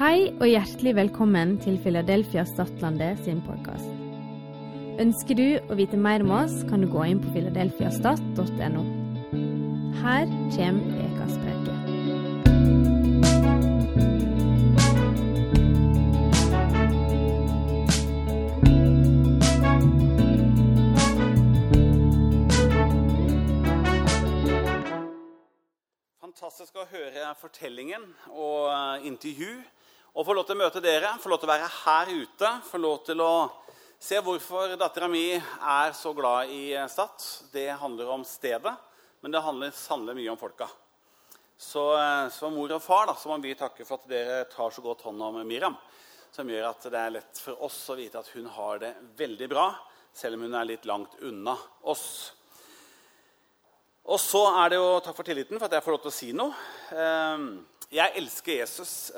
Hei og hjertelig velkommen til Philadelphia Stadlandet sin podkast. Ønsker du å vite mer om oss, kan du gå inn på filadelfiastat.no. Her kommer ukas. Fantastisk å høre fortellingen og eh, intervju. Og få lov til å møte dere, få lov til å være her ute. Få lov til å se hvorfor dattera mi er så glad i eh, Stad. Det handler om stedet, men det handler sannelig mye om folka. Så eh, som mor og far da, så må vi takke for at dere tar så godt hånd om Miriam. Som gjør at det er lett for oss å vite at hun har det veldig bra, selv om hun er litt langt unna oss. Og så er det jo Takk for tilliten, for at jeg får lov til å si noe. Ehm, Jeg elsker Jesus.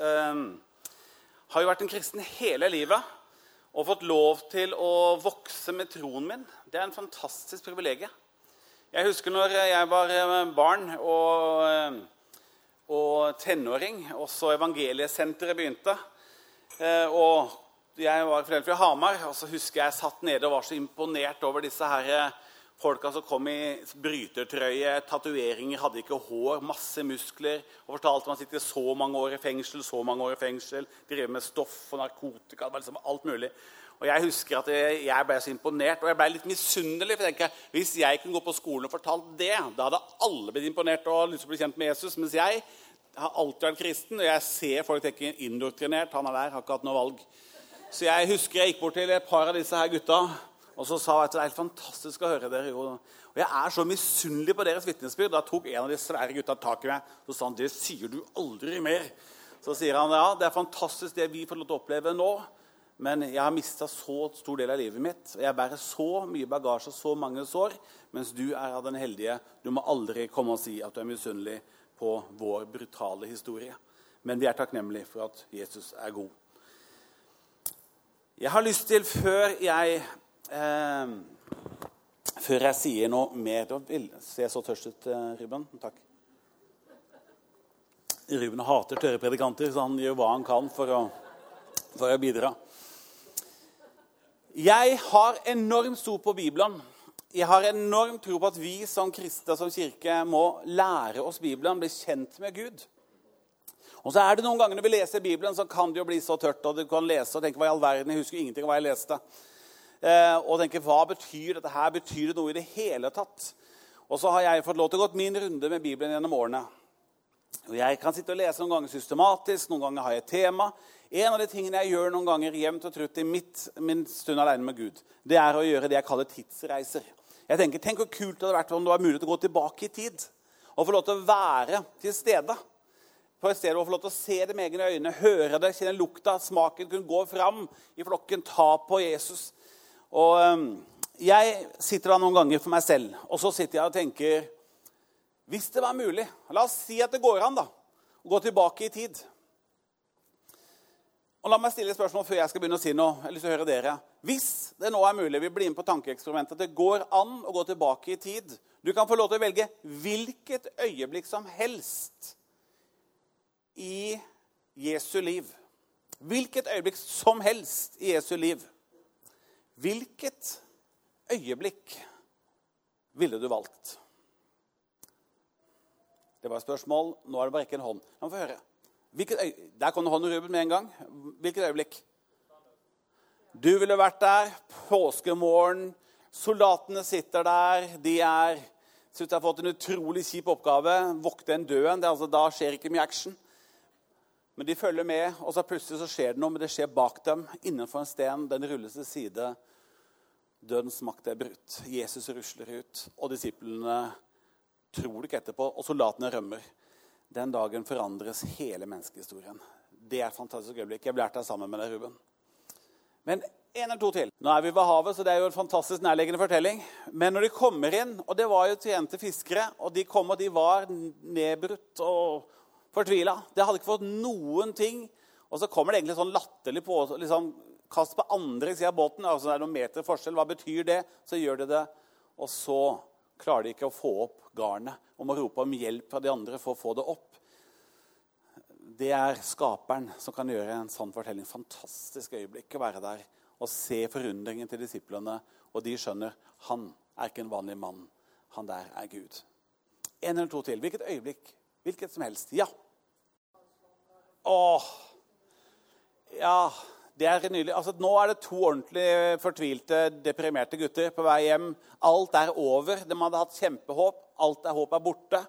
Har jo vært en kristen hele livet og fått lov til å vokse med troen min. Det er en fantastisk privilegium. Jeg husker når jeg var eh, barn og, eh, og tenåring, og så Evangeliesenteret begynte. Eh, Og jeg var fra Hamar, og så husker jeg satt nede og var så imponert over disse her folka som kom i brytertrøye, tatoveringer, hadde ikke hår, masse muskler. Og fortalte man sitter så mange år i fengsel, så mange år i fengsel. Drev med stoff og narkotika. det var liksom alt mulig. Og Jeg husker at jeg ble så imponert, og jeg ble litt misunnelig. for jeg tenker, Hvis jeg kunne gå på skolen og fortalt det, da hadde alle blitt imponert og lyst til å bli kjent med Jesus. Mens jeg har alltid vært kristen, og jeg ser folk tenke indoktrinert. Han er der, har ikke hatt noe valg. Så jeg husker jeg gikk bort til et par av disse her gutta og så sa jeg at det er helt fantastisk å høre dere. Og jeg er så misunnelig på deres vitnesbyrd. Da tok en av de svære gutta tak i meg så sa han, det sier du aldri mer. Så sier han ja, det er fantastisk det vi får lov til å oppleve nå. Men jeg har mista så stor del av livet mitt. og Jeg bærer så mye bagasje og så mange sår. Mens du er av den heldige. Du må aldri komme og si at du er misunnelig på vår brutale historie. Men vi er takknemlige for at Jesus er god. Jeg har lyst til, før jeg Eh, før jeg sier noe mer Ser så tørst ut, eh, Ruben? Takk. Ruben hater tørre predikanter, så han gjør hva han kan for å, for å bidra. Jeg har enormt tro på Bibelen. Jeg har enormt tro på at vi som kristne som kirke må lære oss Bibelen, bli kjent med Gud. Og så er det noen ganger Når vi leser Bibelen, så kan det jo bli så tørt. og du kan lese og tenke, hva i all verden, Jeg husker ingenting av hva jeg leste og tenker hva betyr dette her? Betyr det noe i det hele tatt? Og så har jeg fått lov til å gå min runde med Bibelen gjennom årene. Og Jeg kan sitte og lese noen ganger systematisk, noen ganger har jeg et tema. En av de tingene jeg gjør noen ganger jevnt og trutt i mitt, min stund alene med Gud, det er å gjøre det jeg kaller tidsreiser. Jeg tenker, Tenk hvor kult det hadde vært om det var mulig å gå tilbake i tid. Og få lov til å være til stede. På et sted å få lov til å se det med egne øyne, høre det, kjenne lukta, smaken, kunne gå fram i flokken, ta på Jesus. Og um, jeg sitter da noen ganger for meg selv, og så sitter jeg og tenker Hvis det var mulig La oss si at det går an da, å gå tilbake i tid. Og La meg stille et spørsmål før jeg skal begynne å si noe. Jeg har lyst til å høre dere. Hvis det nå er mulig, vi blir med på tankeeksperimentet, at det går an å gå tilbake i tid Du kan få lov til å velge hvilket øyeblikk som helst i Jesu liv. Hvilket øyeblikk som helst i Jesu liv. Hvilket øyeblikk ville du valgt? Det var et spørsmål. Nå er det bare ikke en hånd. La meg få høre. Øy... Der kom det hånd i Ruben med en gang. Hvilket øyeblikk? Du ville vært der påskemorgen. Soldatene sitter der. De er syns de har fått en utrolig kjip oppgave. Vokte en død en. Altså, da skjer ikke mye action. Men de følger med, og så plutselig så skjer det noe. Men det skjer bak dem, innenfor en sten. Den rulles til side. Dødens makt er brutt. Jesus rusler ut, og disiplene tror det ikke etterpå. Og soldatene rømmer. Den dagen forandres hele menneskehistorien. Det er et fantastisk øyeblikk. Jeg ble der sammen med deg, Ruben. Men en eller to til. Nå er vi ved havet, så det er jo en fantastisk nærliggende fortelling. Men når de kommer inn, og det var jo tjente fiskere, og de kom, og de var nedbrutt og fortvila. Det hadde ikke fått noen ting. Og så kommer det egentlig sånn latterlig på liksom, Kast på andre sida av båten. altså Det er noen meter forskjell. Hva betyr det? Så gjør de det. Og så klarer de ikke å få opp garnet og må rope om hjelp fra de andre for å få det opp. det er skaperen som kan gjøre en sånn fortelling. Fantastisk øyeblikk å være der og se forundringen til disiplene. Og de skjønner han er ikke en vanlig mann. Han der er Gud. En eller to til. Hvilket øyeblikk? Hvilket som helst. Ja. Åh. Ja, det er nydelig. Altså, nå er det to ordentlig fortvilte, deprimerte gutter på vei hjem. Alt er over. De hadde hatt kjempehåp. Alt er håp er borte.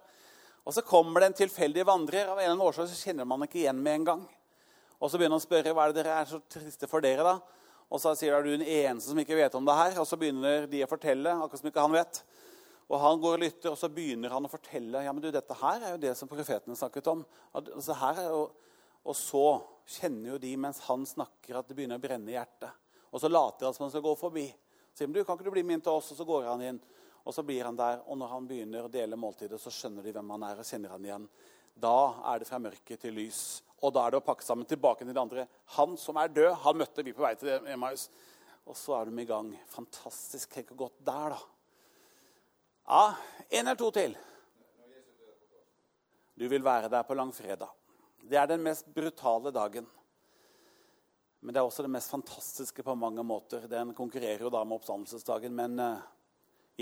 Og så kommer det en tilfeldig vandrer. Av en eller annen årsak så kjenner man ikke igjen med en gang. Og så begynner han å spørre hva er det dere er så triste for dere. da? Og så sier han, du er den eneste som ikke vet om det her. Og så begynner de å fortelle, akkurat som ikke han vet. Og han går og lytter, og så begynner han å fortelle. ja, men du, dette her er jo det som profetene snakket om. Altså, her er jo, og så kjenner jo de mens han snakker, at det begynner å brenne i hjertet. Og så later han som han skal gå forbi. Sier han, du, kan ikke du bli med inn til oss? Og så går han inn. Og så blir han der, og når han begynner å dele måltidet, så skjønner de hvem han er, og kjenner han igjen. Da er det fra mørke til lys. Og da er det å pakke sammen tilbake til de andre. Han som er død, han møtte vi på vei til Emmaus. Og så er de i gang. Fantastisk. Tenk hvor godt der, da. Ja, en eller to til. Du vil være der på langfredag. Det er den mest brutale dagen. Men det er også det mest fantastiske på mange måter. Den konkurrerer jo da med oppstandelsesdagen. Men eh,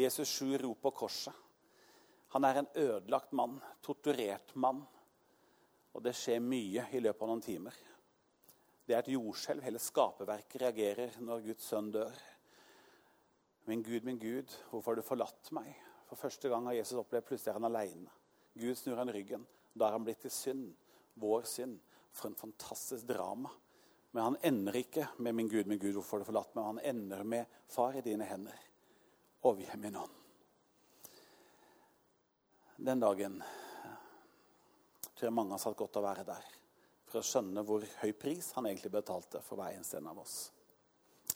Jesus sju rop på korset. Han er en ødelagt mann, torturert mann. Og det skjer mye i løpet av noen timer. Det er et jordskjelv. Hele skaperverket reagerer når Guds sønn dør. Min Gud, min Gud, hvorfor har du forlatt meg? For første gang har Jesus opplevd plutselig er han alene. Gud snur han ryggen. Da er han blitt til synd. Vår synd. For en fantastisk drama. Men han ender ikke med 'min Gud, min Gud, hvorfor har du forlatt meg?' Han ender med 'Far, i dine hender' overgi min ånd. Den dagen tror jeg mange har satt godt å være der for å skjønne hvor høy pris han egentlig betalte for hver eneste en av oss.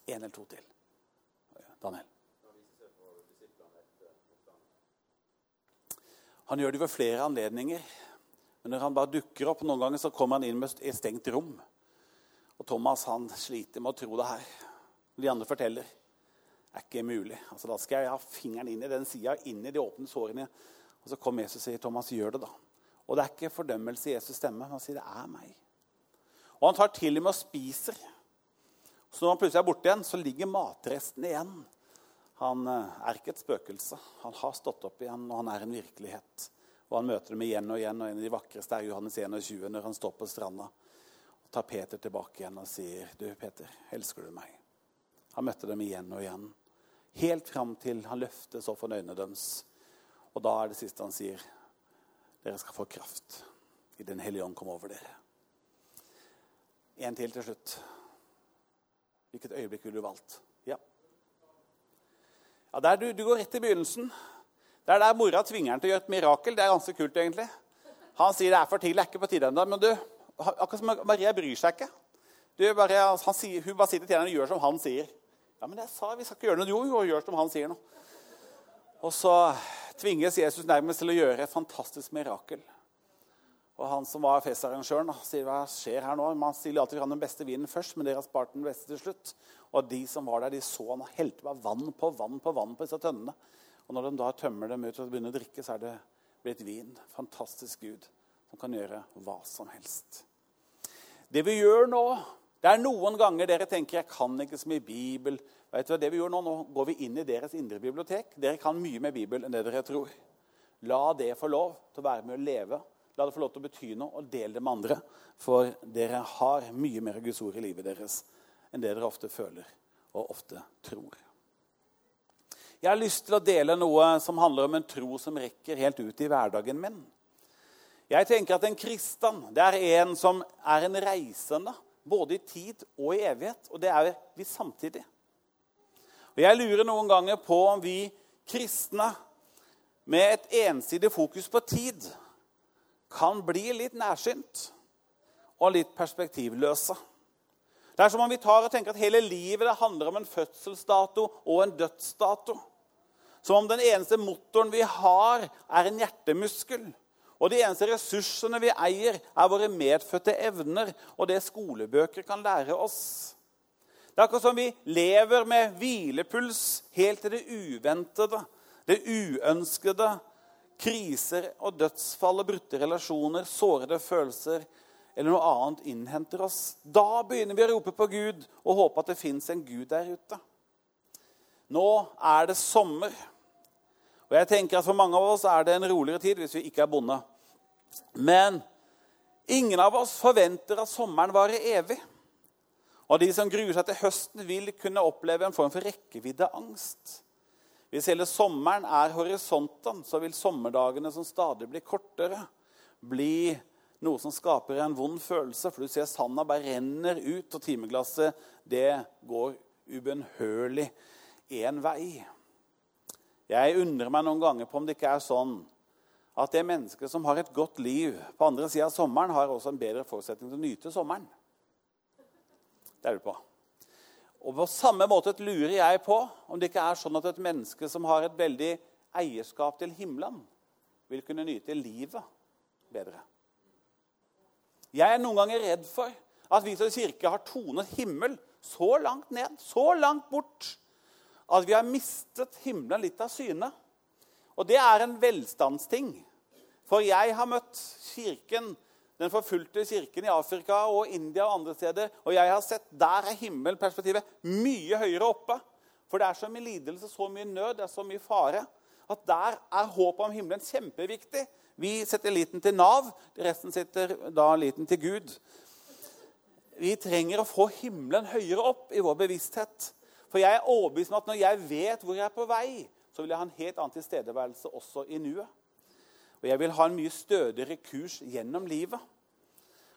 En eller to til. Daniel. Han gjør det ved flere anledninger. Men når han bare dukker opp, noen ganger så kommer han inn med et stengt rom. Og Thomas han sliter med å tro det her. De andre forteller Det er ikke mulig. Altså, da skal jeg ha fingeren inn i den sida, inn i de åpne sårene. Og så kommer Jesus og sier, 'Thomas, gjør det, da.' Og det er ikke fordømmelse i Jesus' stemme. Han sier, 'Det er meg'. Og han tar til og med og spiser. Så når han plutselig er borte igjen, så ligger matresten igjen. Han eh, er ikke et spøkelse. Han har stått opp igjen, og han er en virkelighet. Og han møter dem igjen og igjen, og en av de vakreste er Johannes 21, når han står på stranda og tar Peter tilbake igjen og sier, 'Du, Peter, elsker du meg?' Han møtte dem igjen og igjen. Helt fram til han løftes opp for øynene deres. Og da er det siste han sier, dere skal få kraft i Den hellige ånd kom over dere. En til til slutt. Hvilket øyeblikk ville du valgt? Ja. ja der du, du går rett til begynnelsen. Det er der mora tvinger han til å gjøre et mirakel. Det er ganske kult, egentlig. Han sier det er for tidlig, er ikke på tide ennå. Men du, akkurat som Maria bryr seg ikke. Bare, sier, hun bare sier til tjeneren og gjør som han sier. Ja, men jeg sa vi skal ikke gjøre noe. Jo, jo, gjør som han sier nå. Og så tvinges Jesus nærmest til å gjøre et fantastisk mirakel. Og han som var festarrangøren, sier hva skjer her nå? Man stiller alltid fram den beste vinen først, men dere har spart den beste til slutt. Og de som var der, de så han helte bare vann på vann på vann på disse tønnene. Og når de da tømmer dem ut og begynner å drikke, så er det blitt vin. Fantastisk Gud som kan gjøre hva som helst. Det vi gjør nå, det er noen ganger dere tenker jeg kan ikke så mye Bibel. Vet du hva det vi gjør Nå Nå går vi inn i deres indre bibliotek. Dere kan mye mer Bibel enn det dere tror. La det få lov til å være med å leve. La det få lov til å bety noe, og del det med andre. For dere har mye mer Guds ord i livet deres enn det dere ofte føler og ofte tror. Jeg har lyst til å dele noe som handler om en tro som rekker helt ut i hverdagen min. Jeg tenker at En kristen det er en som er en reisende både i tid og i evighet. Og det er vi samtidig. Og Jeg lurer noen ganger på om vi kristne med et ensidig fokus på tid kan bli litt nærsynt og litt perspektivløse. Det er som om vi tar og tenker at hele livet handler om en fødselsdato og en dødsdato. Som om den eneste motoren vi har, er en hjertemuskel. Og de eneste ressursene vi eier, er våre medfødte evner og det skolebøker kan lære oss. Det er akkurat som vi lever med hvilepuls helt til det uventede, det uønskede. Kriser og dødsfall og brutte relasjoner, sårede følelser eller noe annet innhenter oss. Da begynner vi å rope på Gud og håpe at det fins en Gud der ute. Nå er det sommer. Og jeg tenker at For mange av oss er det en roligere tid hvis vi ikke er bonde. Men ingen av oss forventer at sommeren varer evig. Og de som gruer seg til høsten, vil kunne oppleve en form for rekkeviddeangst. Hvis hele sommeren er horisonten, så vil sommerdagene som stadig blir kortere, bli noe som skaper en vond følelse. For du ser sanda bare renner ut, og timeglasset det går ubønnhørlig én vei. Jeg undrer meg noen ganger på om det ikke er sånn at det mennesket som har et godt liv på andre sida av sommeren, har også en bedre forutsetning til å nyte sommeren. Det er du på. Og På samme måte lurer jeg på om det ikke er sånn at et menneske som har et veldig eierskap til himmelen, vil kunne nyte livet bedre. Jeg er noen ganger redd for at vi som kirke har tonet himmel så langt ned, så langt bort, at vi har mistet himmelen litt av syne. Og det er en velstandsting. For jeg har møtt kirken den forfulgte kirken i Afrika og India og andre steder. Og jeg har sett der er himmelperspektivet mye høyere oppe. For det er så mye lidelse, så mye nød, det er så mye fare. At der er håpet om himmelen kjempeviktig. Vi setter liten til Nav, resten setter da liten til Gud. Vi trenger å få himmelen høyere opp i vår bevissthet. For jeg er overbevist om at når jeg vet hvor jeg er på vei, så vil jeg ha en helt annen tilstedeværelse også i nuet. Og jeg vil ha en mye stødigere kurs gjennom livet.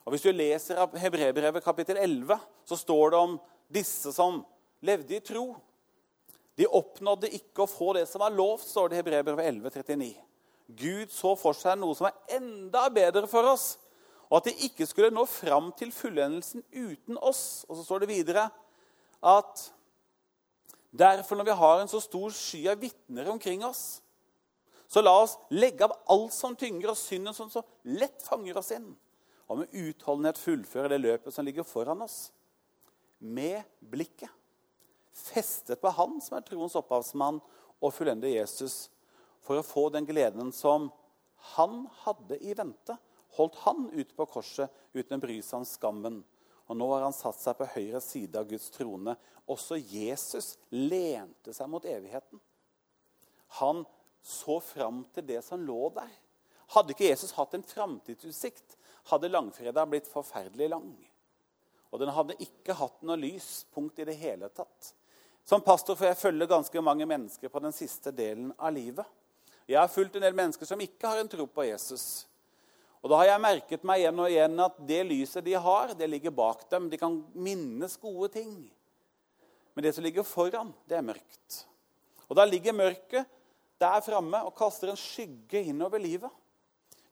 Og Hvis du leser Hebrebrevet kapittel 11, så står det om disse som levde i tro. De oppnådde ikke å få det som var lovt, står det i Hebrebrevet 11, 39. Gud så for seg noe som er enda bedre for oss, og at de ikke skulle nå fram til fullendelsen uten oss. Og så står det videre at derfor, når vi har en så stor sky av vitner omkring oss, så la oss legge av alt som tynger og synden som så lett fanger oss inn, og med utholdenhet fullføre det løpet som ligger foran oss. Med blikket festet på Han som er troens opphavsmann og fullender Jesus, for å få den gleden som han hadde i vente, holdt han ute på korset uten å bry seg om skammen. Og nå har han satt seg på høyre side av Guds trone. Også Jesus lente seg mot evigheten. Han så fram til det som lå der. Hadde ikke Jesus hatt en framtidsutsikt, hadde langfredag blitt forferdelig lang. Og den hadde ikke hatt noe lyspunkt i det hele tatt. Som pastor får jeg følge ganske mange mennesker på den siste delen av livet. Jeg har fulgt en del mennesker som ikke har en tro på Jesus. Og da har jeg merket meg igjen og igjen at det lyset de har, det ligger bak dem. De kan minnes gode ting. Men det som ligger foran, det er mørkt. Og da ligger mørket der framme og kaster en skygge innover livet.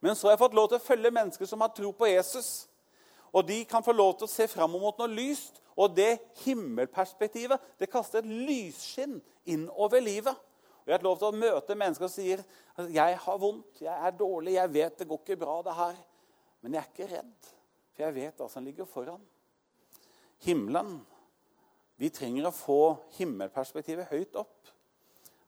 Men så har jeg fått lov til å følge mennesker som har tro på Jesus. Og de kan få lov til å se fram mot noe lyst. Og det himmelperspektivet det kaster et lysskinn innover livet. Jeg har lov til å møte mennesker som sier at 'jeg har vondt, jeg er dårlig, jeg vet det går ikke bra, det her'. Men jeg er ikke redd, for jeg vet hva som ligger foran. Himmelen. Vi trenger å få himmelperspektivet høyt opp.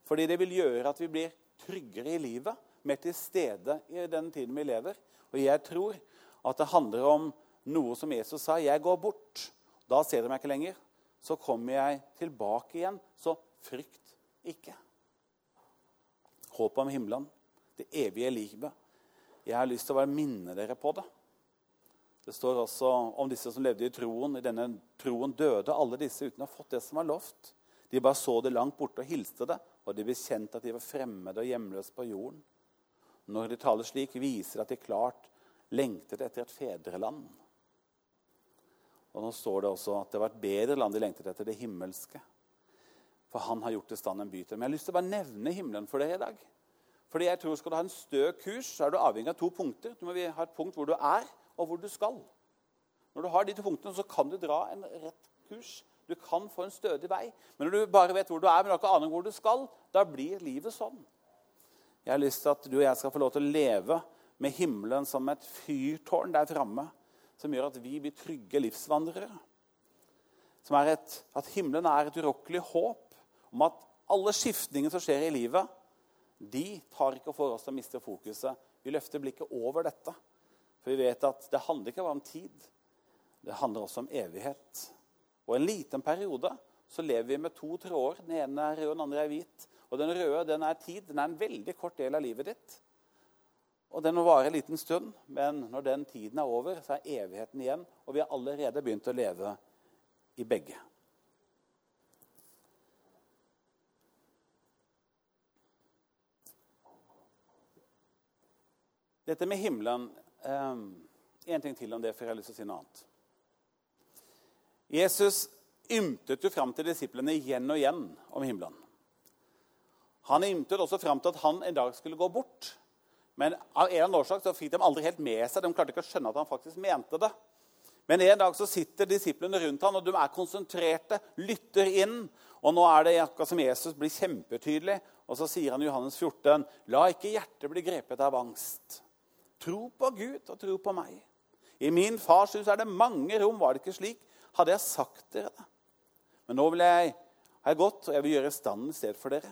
Fordi det vil gjøre at vi blir tryggere i livet, mer til stede i den tiden vi lever. Og jeg tror at det handler om noe som Jesus sa. Jeg går bort. Da ser de meg ikke lenger. Så kommer jeg tilbake igjen. Så frykt ikke. Håp om himmelen, det evige livet. Jeg har lyst til å bare minne dere på det. Det står også om disse som levde i troen. I denne troen døde alle disse uten å ha fått det som var lovt. De bare så det langt borte og hilste det, og de bekjente at de var fremmede og hjemløse på jorden. Når de taler slik, viser det at de klart lengtet etter et fedreland. Og Nå står det også at det var et bedre land de lengtet etter, det himmelske. For han har gjort i stand en by til dem. Jeg har lyst til å bare nevne himmelen for deg i dag. Fordi jeg tror Skal du ha en stø kurs, så er du avhengig av to punkter. Du må ha et punkt hvor du er, og hvor du skal. Når du har de to punktene, så kan du dra en rett kurs. Du kan få en stødig vei. Men når du bare vet hvor du er, men du har ikke aning hvor du skal, da blir livet sånn. Jeg har lyst til at du og jeg skal få lov til å leve med himmelen som et fyrtårn der framme, som gjør at vi blir trygge livsvandrere. Som er et, at himmelen er et urokkelig håp om at alle skiftningene som skjer i livet, de tar ikke for oss å miste fokuset. Vi løfter blikket over dette. For vi vet at det handler ikke bare om tid. Det handler også om evighet. Og en liten periode så lever vi med to tråder. Den ene er rød, den andre er hvit. Og den røde den er tid. Den er en veldig kort del av livet ditt. Og den må vare en liten stund, men når den tiden er over, så er evigheten igjen. Og vi har allerede begynt å leve i begge. Dette med himmelen um, En ting til om det, for jeg har lyst til å si noe annet. Jesus ymtet jo fram til disiplene igjen og igjen om himmelen. Han ymtet også fram til at han en dag skulle gå bort. Men av en eller annen årsak så fikk de aldri helt med seg. De klarte ikke å skjønne at han faktisk mente det. Men en dag så sitter disiplene rundt ham, og de er konsentrerte, lytter inn. Og nå er det akkurat som Jesus blir kjempetydelig. Og så sier han i Johannes 14.: La ikke hjertet bli grepet av angst. Tro på Gud og tro på meg. I min fars hus er det mange rom. Var det ikke slik? Hadde jeg sagt dere det? Men nå vil jeg, jeg gått, og jeg vil gjøre stand i stedet for dere.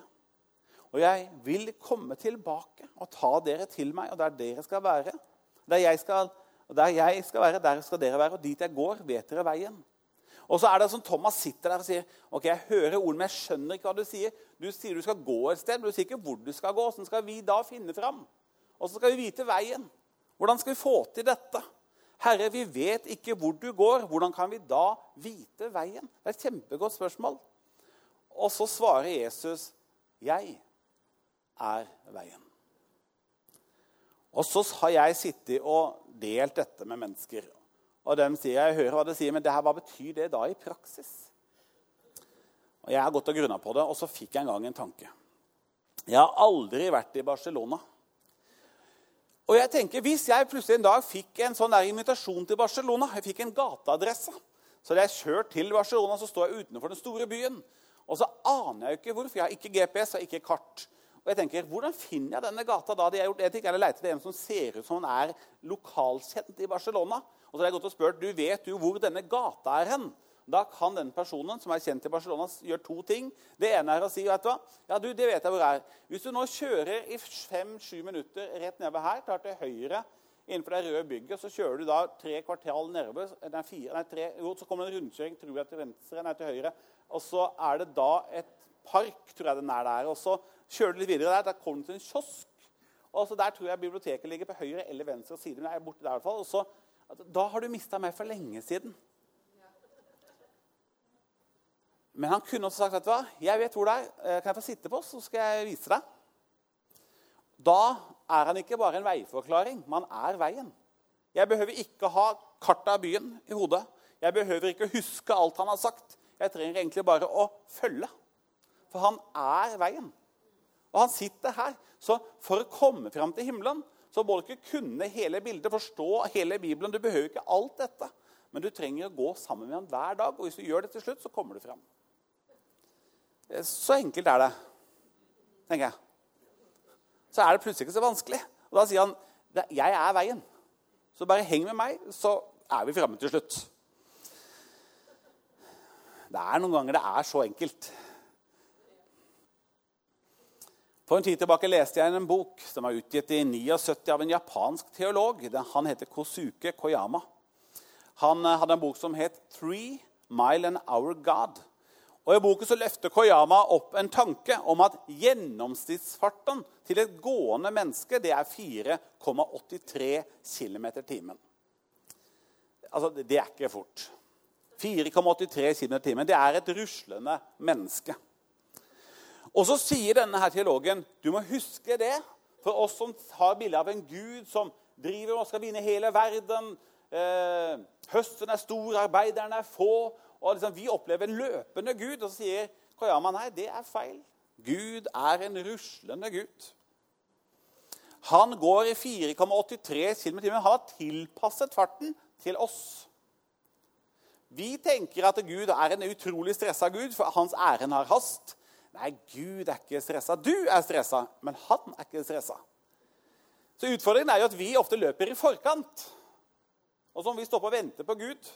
Og jeg vil komme tilbake og ta dere til meg, og der dere skal være. Der jeg skal, der jeg skal være, der skal dere være. Og dit jeg går, vet dere veien. Og så er det sånn Thomas sitter der og sier ok, jeg hører ord, men jeg skjønner ikke hva du sier. Du sier du skal gå et sted, men du sier ikke hvor du skal gå. Hvordan skal vi da finne fram? Så skal vi vite veien. Hvordan skal vi få til dette? Herre, vi vet ikke hvor du går. Hvordan kan vi da vite veien? Det er et kjempegodt spørsmål. Og så svarer Jesus, 'Jeg er veien. Og så har jeg sittet og delt dette med mennesker. Og de sier, jeg hører hva de sier, men det her, hva betyr det da i praksis? Og Jeg har gått og grunna på det, og så fikk jeg en gang en tanke. Jeg har aldri vært i Barcelona. Og jeg tenker, Hvis jeg plutselig en dag fikk en sånn der invitasjon til Barcelona, jeg fikk en gateadresse, så hadde jeg kjørt til Barcelona, så står jeg utenfor den store byen. Og så aner jeg jo ikke hvorfor. jeg har ikke GPS og ikke kart. Og jeg tenker, Hvordan finner jeg denne gata da? De har gjort, jeg tenker, jeg leter etter en som ser ut som han er lokalkjent i Barcelona. Og så har jeg gått og spurt du vet jo hvor denne gata er hen. Da kan den personen som er kjent i Barcelona, gjøre to ting. Det ene er å si vet du hva? Ja, du, det vet jeg hvor er. Hvis du nå kjører i fem-sju minutter rett nedover her, tar til høyre innenfor det røde bygget, så kjører du da tre kvartal nedover. Nei, fire, nei, tre, jo, så kommer det en rundkjøring tror jeg, til venstre, nei, til høyre. Og så er det da et park, tror jeg den er der. Og så Kjører du litt videre der, der kommer du til en kiosk. Og så Der tror jeg biblioteket ligger på høyre eller venstre side. men jeg er borte der i hvert fall. Og så, altså, da har du mista meg for lenge siden. Men han kunne også sagt vet du hva, jeg vet hvor det er. Eh, kan jeg få sitte på, så skal jeg vise deg. Da er han ikke bare en veiforklaring, man er veien. Jeg behøver ikke ha kartet av byen i hodet. Jeg behøver ikke huske alt han har sagt. Jeg trenger egentlig bare å følge. For han er veien. Og han sitter her. Så for å komme fram til himmelen så må du ikke kunne hele bildet, forstå hele Bibelen. Du behøver ikke alt dette. Men du trenger å gå sammen med ham hver dag. Og hvis du gjør det til slutt, så kommer du fram. Eh, så enkelt er det, tenker jeg. Så er det plutselig ikke så vanskelig. Og da sier han, 'Jeg er veien'. Så bare heng med meg, så er vi framme til slutt. Det er noen ganger det er så enkelt. For en tid tilbake leste jeg en bok som var utgitt i 79 av en japansk teolog. Han heter Kosuke Koyama. Han eh, hadde en bok som het 'Three Mile an Hour God'. Og I boken så løfter Koyama opp en tanke om at gjennomsnittsfarten til et gående menneske det er 4,83 km i timen. Altså, det er ikke fort. 4,83 km i timen. Det er et ruslende menneske. Og så sier denne her teologen du må huske det for oss som har bilde av en gud som driver og skal vinne hele verden. Eh, høsten er stor, arbeiderne er få. Og liksom, Vi opplever en løpende gud. Og så sier Koyama nei, det er feil. Gud er en ruslende gud. Han går i 4,83 km i Han har tilpasset farten til oss. Vi tenker at Gud er en utrolig stressa gud, for hans ærend har hast. Nei, Gud er ikke stressa. Du er stressa, men han er ikke stressa. Så utfordringen er jo at vi ofte løper i forkant. Og så må vi stoppe og vente på Gud.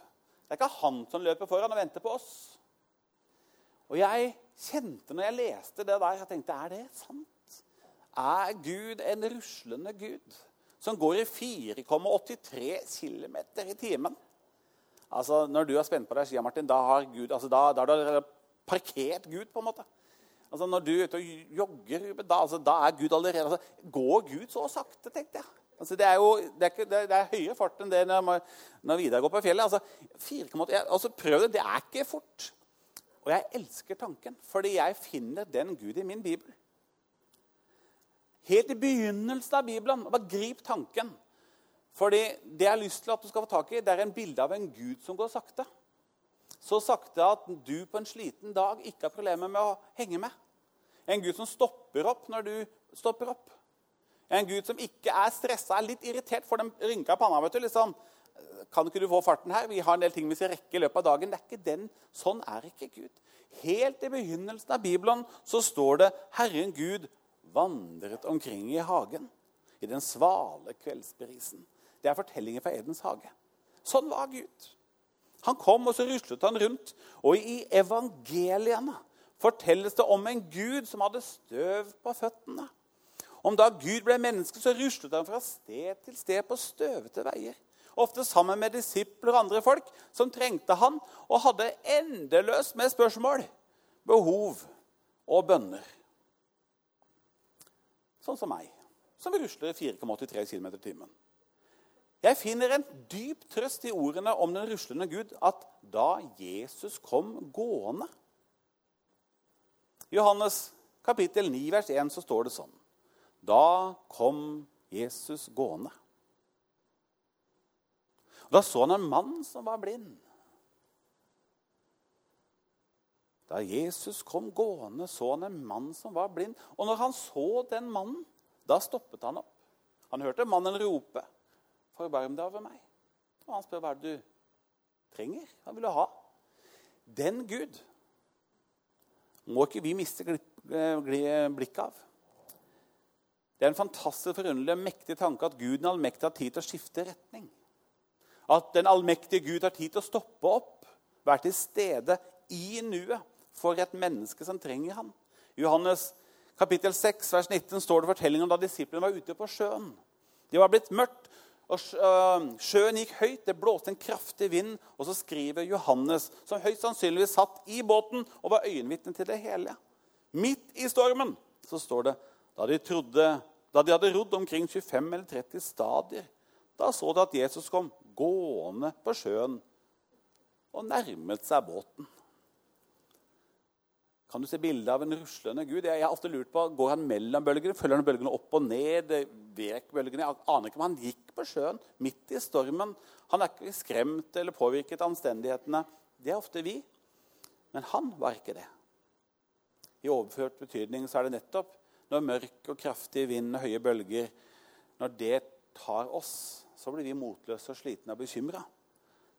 Det er ikke han som løper foran og venter på oss. Og jeg kjente når jeg leste det der, jeg tenkte er det sant? Er Gud en ruslende Gud som går i 4,83 km i timen. Altså, Når du er spent på deg skia, Martin, da har, Gud, altså, da, da har du parkert Gud. på en måte. Altså, Når du er ute og jogger, da, altså, da er Gud allerede altså, Går Gud så sakte, tenkte jeg. Altså, det, er jo, det, er ikke, det, det, er høyere fart enn det når, når Vidar går på fjellet. Altså, 4, altså, prøv det. Det er ikke fort. Og jeg elsker tanken, fordi jeg finner den Gud i min bibel. Helt i begynnelsen av Bibelen. Bare grip tanken. Fordi det jeg har lyst til at du skal få tak i, det er en bilde av en Gud som går sakte. Så sakte at du på en sliten dag ikke har problemer med å henge med. En Gud som stopper opp når du stopper opp. En Gud som ikke er stressa, er litt irritert for den rynka panna. vet du, liksom. Kan ikke du få farten her? Vi har en del ting vi skal rekke i løpet av dagen. Det er ikke den. Sånn er ikke Gud. Helt i begynnelsen av Bibelen så står det Herren Gud vandret omkring i hagen i den svale kveldsbrisen. Det er fortellingen fra Edens hage. Sånn var Gud. Han kom, og så ruslet han rundt. Og i evangeliene fortelles det om en Gud som hadde støv på føttene. Om da Gud ble menneske, så ruslet han fra sted til sted på støvete veier. Ofte sammen med disipler og andre folk som trengte han og hadde endeløst med spørsmål, behov og bønner. Sånn som meg, som rusler 4,83 km i timen. Jeg finner en dyp trøst i ordene om den ruslende Gud at da Jesus kom gående Johannes kapittel 9, vers 1 så står det sånn Da kom Jesus gående. Da så han en mann som var blind. Da Jesus kom gående, så han en mann som var blind. Og når han så den mannen, da stoppet han opp. Han hørte mannen rope. Forbarm deg over meg. Og han spør hva det du trenger. Hva vil du ha? Den Gud må ikke vi miste blikket av. Det er en fantastisk forunderlig og mektig tanke at Gud den allmektige har tid til å skifte retning. At den allmektige Gud har tid til å stoppe opp, være til stede i nuet for et menneske som trenger ham. I Johannes kapittel 6, vers 19 står det fortellingen om da disiplene var ute på sjøen. Det var blitt mørkt, og Sjøen gikk høyt, det blåste en kraftig vind. Og så skriver Johannes, som høyst sannsynligvis satt i båten og var øyenvitne til det hele. Midt i stormen så står det da de, trodde, da de hadde rodd omkring 25 eller 30 stadier, da så de at Jesus kom gående på sjøen og nærmet seg båten. Kan du se bilde av en ruslende Gud? Jeg har ofte lurt på, Går han mellom bølgene? Følger han bølgene opp og ned? Vek bølgene? Jeg aner ikke om han gikk på sjøen midt i stormen. Han er ikke skremt eller påvirket av anstendighetene. Det er ofte vi. Men han var ikke det. I overført betydning så er det nettopp når mørk og kraftig vind og høye bølger Når det tar oss, så blir vi motløse og slitne og bekymra.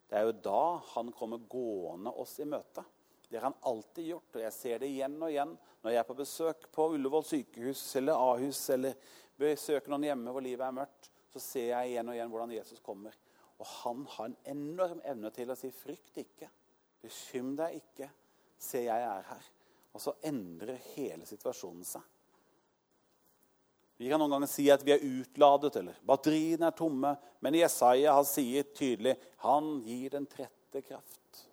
Det er jo da han kommer gående oss i møte. Det har han alltid gjort, og jeg ser det igjen og igjen når jeg er på besøk på Ullevål sykehus eller Ahus eller besøker noen hjemme hvor livet er mørkt. Så ser jeg igjen og igjen hvordan Jesus kommer. Og han har en enorm evne til å si 'frykt ikke', 'bekym deg ikke', 'se jeg er her'. Og så endrer hele situasjonen seg. Vi kan noen ganger si at vi er utladet, eller batteriene er tomme. Men Jesaja har sier tydelig han gir den trette kraft.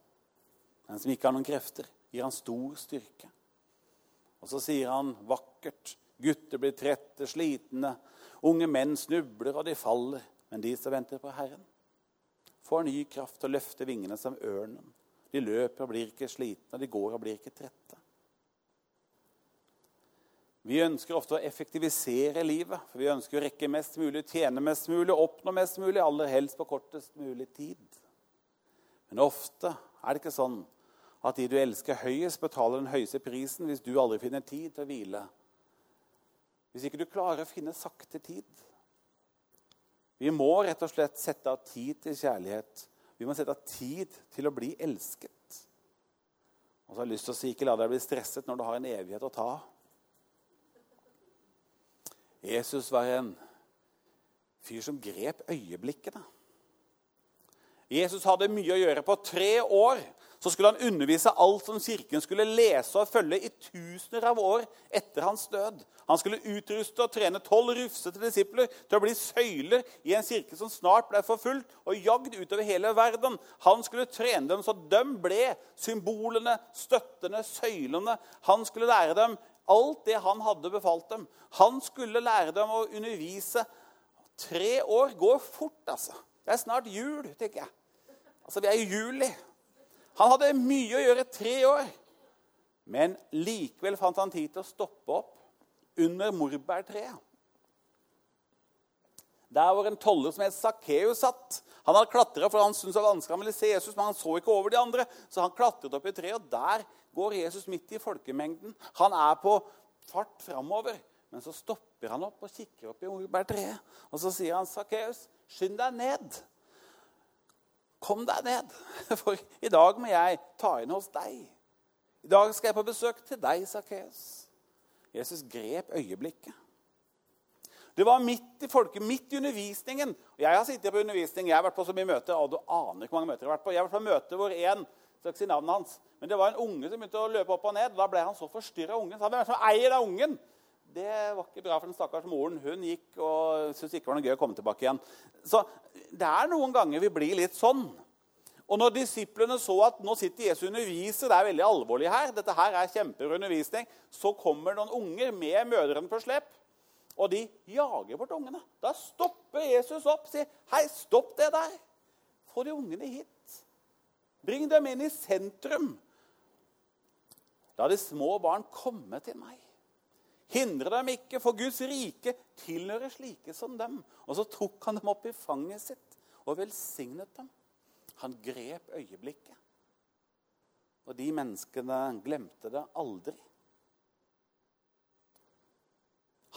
Den som ikke har noen krefter, gir han stor styrke. Og så sier han vakkert Gutter blir trette, slitne. Unge menn snubler, og de faller. Men de som venter på Herren, får ny kraft til å løfte vingene som ørnen. De løper og blir ikke slitne, og de går og blir ikke trette. Vi ønsker ofte å effektivisere livet. for Vi ønsker å rekke mest mulig, tjene mest mulig, oppnå mest mulig, aller helst på kortest mulig tid. Men ofte er det ikke sånn at de du elsker høyest, betaler den høyeste prisen hvis du aldri finner tid til å hvile. Hvis ikke du klarer å finne sakte tid. Vi må rett og slett sette av tid til kjærlighet. Vi må sette av tid til å bli elsket. Og så har jeg lyst til å si ikke la deg bli stresset når du har en evighet å ta. Jesus var en fyr som grep øyeblikkene. Jesus hadde mye å gjøre. På tre år så skulle han undervise alt som kirken skulle lese og følge i tusener av år etter hans død. Han skulle utruste og trene tolv rufsete disipler til å bli søyler i en kirke som snart ble forfulgt og jagd utover hele verden. Han skulle trene dem så de ble symbolene, støttene, søylene. Han skulle lære dem alt det han hadde befalt dem. Han skulle lære dem å undervise. Tre år går fort, altså. Det er snart jul, tenker jeg. Altså, Vi er i juli. Han hadde mye å gjøre tre år. Men likevel fant han tid til å stoppe opp under morbærtreet. Der hvor en toller som het Sakkeus satt. Han hadde klatra, for han syntes det var vanskelig han ville se Jesus, men han så ikke over de andre. Så han klatret opp i treet, og der går Jesus midt i folkemengden. Han er på fart framover. Men så stopper han opp og kikker opp i morbærtreet. Og så sier han, 'Sakkeus, skynd deg ned.' Kom deg ned, for i dag må jeg ta inn hos deg. I dag skal jeg på besøk til deg, Sakkeus. Jesus grep øyeblikket. Det var midt i folket, midt i undervisningen. Og Jeg har sittet på undervisning, jeg har vært på så mye møter, og du aner ikke hvor mange møter jeg har vært på. Jeg har vært på møte hvor en skal ikke si navnet hans, men det var en unge som begynte å løpe opp og ned. Da ble han så forstyrra av ungen. Så han, hvem som eier den ungen? Det var ikke bra for den stakkars moren. Hun gikk og syntes ikke det var noe gøy å komme tilbake igjen. Så det er noen ganger vi blir litt sånn. Og når disiplene så at nå sitter Jesus og underviser, det er veldig alvorlig her, dette her er kjempebra undervisning, så kommer noen unger med mødrene på slep. Og de jager bort ungene. Da stopper Jesus opp og sier, 'Hei, stopp det der. Få de ungene hit. Bring dem inn i sentrum.' La de små barn komme til meg. Hindre dem ikke, for Guds rike tilhører slike som dem. Og så tok han dem opp i fanget sitt og velsignet dem. Han grep øyeblikket. Og de menneskene glemte det aldri.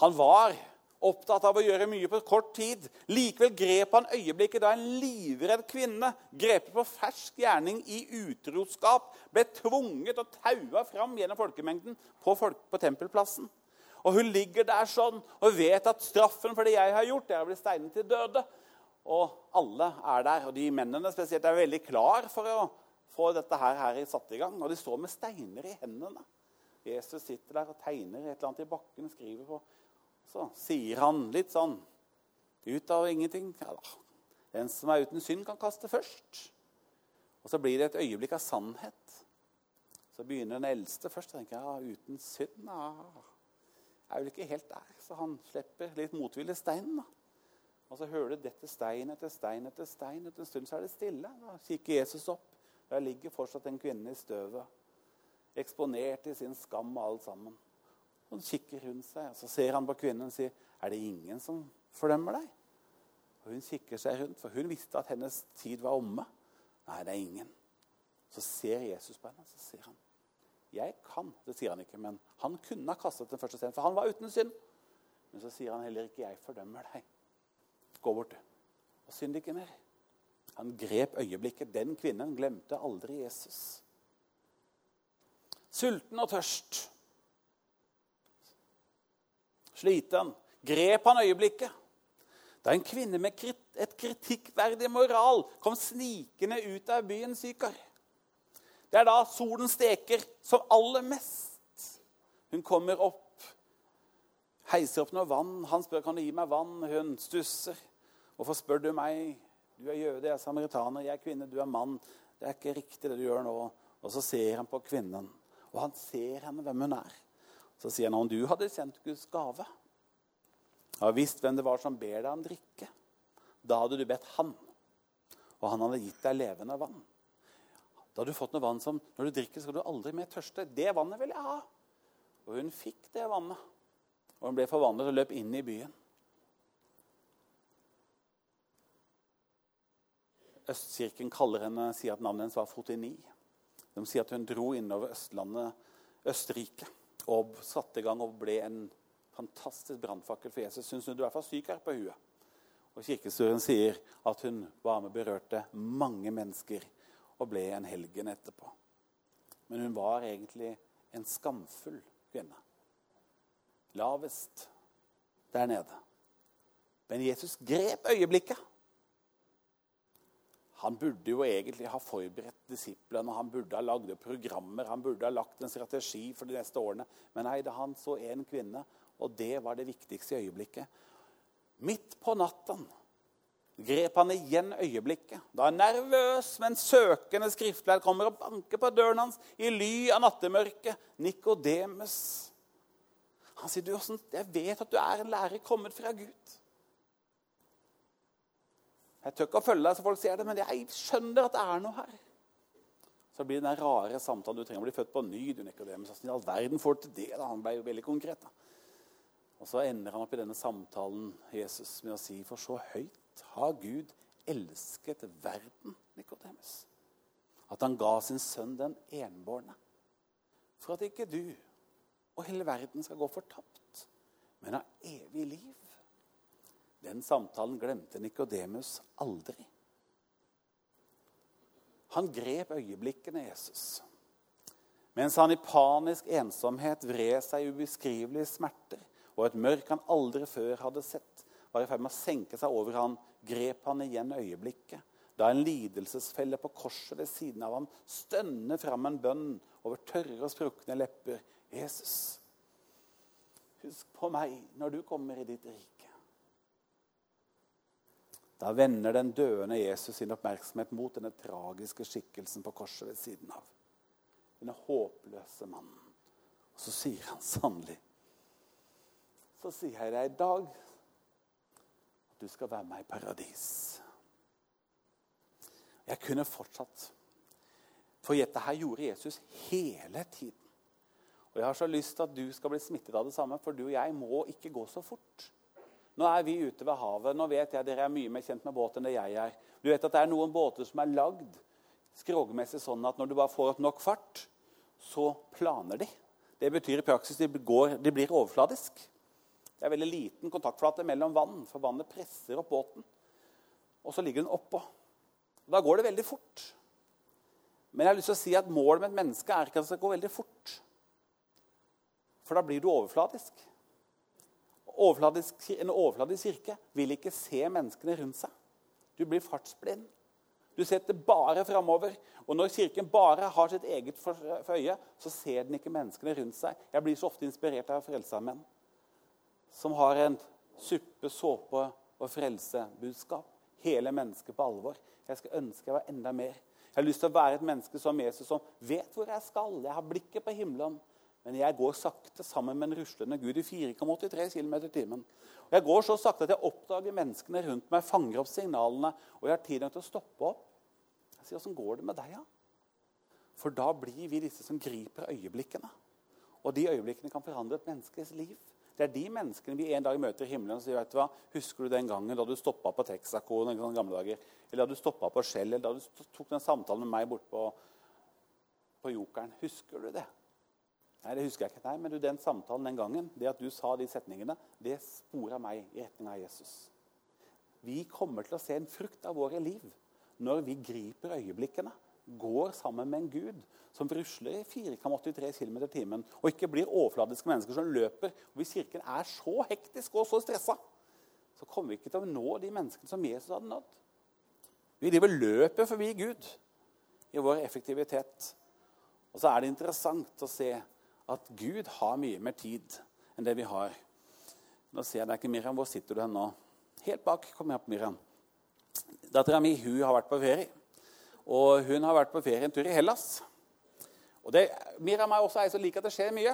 Han var opptatt av å gjøre mye på kort tid. Likevel grep han øyeblikket da en livredd kvinne, grepet på fersk gjerning i utroskap, ble tvunget og taua fram gjennom folkemengden på, folk, på tempelplassen. Og Hun ligger der sånn og vet at straffen for det jeg har gjort, er å bli steinet til døde. Og alle er der. Og de mennene spesielt er veldig klar for å få dette her, her satt i gang. Og de står med steiner i hendene. Jesus sitter der og tegner et eller annet i bakken. skriver på. Så sier han litt sånn ut av ingenting ja, Den som er uten synd, kan kaste først. Og så blir det et øyeblikk av sannhet. Så begynner den eldste først. tenker ja, uten synd ja, er vel ikke helt der. Så han slipper litt motvillig steinen. da. Og så hører du dette stein etter stein etter stein. Etter en stund så er det stille. Da kikker Jesus opp. Der ligger fortsatt en kvinne i støvet. Eksponert i sin skam og alt sammen. Og Han kikker rundt seg, og så ser han på kvinnen og sier, 'Er det ingen som fordømmer deg?' Og Hun kikker seg rundt, for hun visste at hennes tid var omme. Nei, det er ingen. Så ser Jesus på henne, og så sier han, 'Jeg kan.' Det sier han ikke, men han kunne ha kastet den første steinen, for han var uten synd. Men så sier han heller ikke, 'Jeg fordømmer deg'. Gå bort, og synd ikke mer. Han grep øyeblikket. Den kvinnen glemte aldri Jesus. Sulten og tørst. Sliten. Grep han øyeblikket. Da en kvinne med et kritikkverdig moral kom snikende ut av byen Sykar. Det er da solen steker som aller mest. Hun kommer opp, heiser opp noe vann. Han spør kan du gi meg vann. Hun stusser. Hvorfor spør du meg? Du er jøde, jeg er samaritaner, jeg er kvinne, du er mann. Det er ikke riktig, det du gjør nå. Og så ser han på kvinnen, og han ser henne hvem hun er. Så sier han om du hadde kjent Guds gave og visst hvem det var som ber deg om drikke, da hadde du bedt han, og han hadde gitt deg levende vann. Da hadde du fått noe vann som når du drikker, skal du aldri mer tørste. Det vannet vil jeg ha. Og hun fikk det vannet. Og hun ble forvandlet og løp inn i byen. Østkirken kaller henne, sier at navnet hennes var Fotini. De sier at hun dro innover Østlandet, Østerrike, og satte i gang og ble en fantastisk brannfakkel for Jesus. Hun snudde i hvert fall syk her på huet. Og kirkestoren sier at hun var med berørte mange mennesker og ble en helgen etterpå. Men hun var egentlig en skamfull kvinne. Lavest der nede. Men Jesus grep øyeblikket. Han burde jo egentlig ha forberedt disiplene, han burde ha lagd programmer, han burde ha lagt en strategi for de neste årene. Men nei, da han så en kvinne, og det var det viktigste i øyeblikket. Midt på natten grep han igjen øyeblikket. Da en nervøs, men søkende skriftlærd kommer og banker på døren hans i ly av nattemørket. Nikodemus. Han sier, 'Jeg vet at du er en lærer kommet fra Gud.' Jeg tør ikke å følge deg så folk sier det, men jeg skjønner at det er noe her. Så blir det den rare samtalen. Du trenger å bli født på ny. du. Hvordan i all verden får til det? da? Han ble jo veldig konkret. da. Og Så ender han opp i denne samtalen Jesus, med å si For så høyt har Gud elsket verden, Nikodemus, at han ga sin sønn den enbårne, for at ikke du og hele verden skal gå fortapt, men ha evig liv. Den samtalen glemte Nikodemus aldri. Han grep øyeblikkene Jesus. Mens han i panisk ensomhet vred seg i ubeskrivelige smerter, og et mørk han aldri før hadde sett, var i ferd med å senke seg over han, grep han igjen øyeblikket. Da en lidelsesfelle på korset ved siden av ham stønner fram en bønn over tørre og sprukne lepper. Jesus, husk på meg når du kommer i ditt rike. Da vender den døende Jesus sin oppmerksomhet mot denne tragiske skikkelsen på korset ved siden av. Denne håpløse mannen. Og så sier han sannelig Så sier jeg deg i dag at du skal være med i paradis. Jeg kunne fortsatt. For dette her gjorde Jesus hele tiden. Og jeg har så lyst til at du skal bli smittet av det samme, for du og jeg må ikke gå så fort. Nå er vi ute ved havet. Nå vet jeg dere er mye mer kjent med båt enn det jeg er. Du vet at det er noen båter som er lagd skrogmessig sånn at når du bare får nok fart, så planer de. Det betyr i praksis de, de blir overfladisk. Det er veldig liten kontaktflate mellom vann, for vannet presser opp båten. Og så ligger den oppå. Da går det veldig fort. Men jeg har lyst til å si at målet med et menneske er ikke at det skal gå veldig fort. For da blir du overfladisk overfladisk, en overfladisk kirke vil ikke se menneskene rundt seg. Du blir fartsblind. Du setter bare framover. Og når Kirken bare har sitt eget for øye, så ser den ikke menneskene rundt seg. Jeg blir så ofte inspirert av Frelsesarmeen, som har en suppe, såpe og frelsebudskap. Hele mennesket på alvor. Jeg skal ønske jeg var enda mer. Jeg har lyst til å være et menneske som Jesus, som vet hvor jeg skal. Jeg har blikket på himmelen. Men jeg går sakte sammen med en ruslende Gud i 4,83 km i timen. Og jeg går så sakte at jeg oppdager menneskene rundt meg, fanger opp signalene, og jeg har tid til å stoppe opp. Jeg sier, 'Åssen går det med deg, da?' Ja? For da blir vi disse som griper øyeblikkene. Og de øyeblikkene kan forandre et menneskes liv. Det er de menneskene vi en dag møter i himmelen og sier vet du hva, 'Husker du den gangen da du stoppa på Texaco? Eller da du stoppa på Shell, eller da du tok den samtalen med meg borte på, på Jokeren. Husker du det? Nei, det husker jeg ikke. Nei, Men du, den samtalen den gangen, det at du sa de setningene, det spora meg i retning av Jesus. Vi kommer til å se en frukt av våre liv når vi griper øyeblikkene, går sammen med en Gud som rusler i 4,83 km i timen, og ikke blir overfladiske mennesker som løper. Og Hvis Kirken er så hektisk og så stressa, så kommer vi ikke til å nå de menneskene som Jesus hadde nådd. Vi driver løpet forbi Gud i vår effektivitet. Og så er det interessant å se at Gud har mye mer tid enn det vi har. Nå ser jeg deg ikke, Miriam. Hvor sitter du hen nå? Helt bak. Kom her opp, Miriam. Dattera mi hun har vært på ferie. Og hun har vært på ferie en tur i Hellas. Og det, Miriam er også ei som liker at det skjer mye.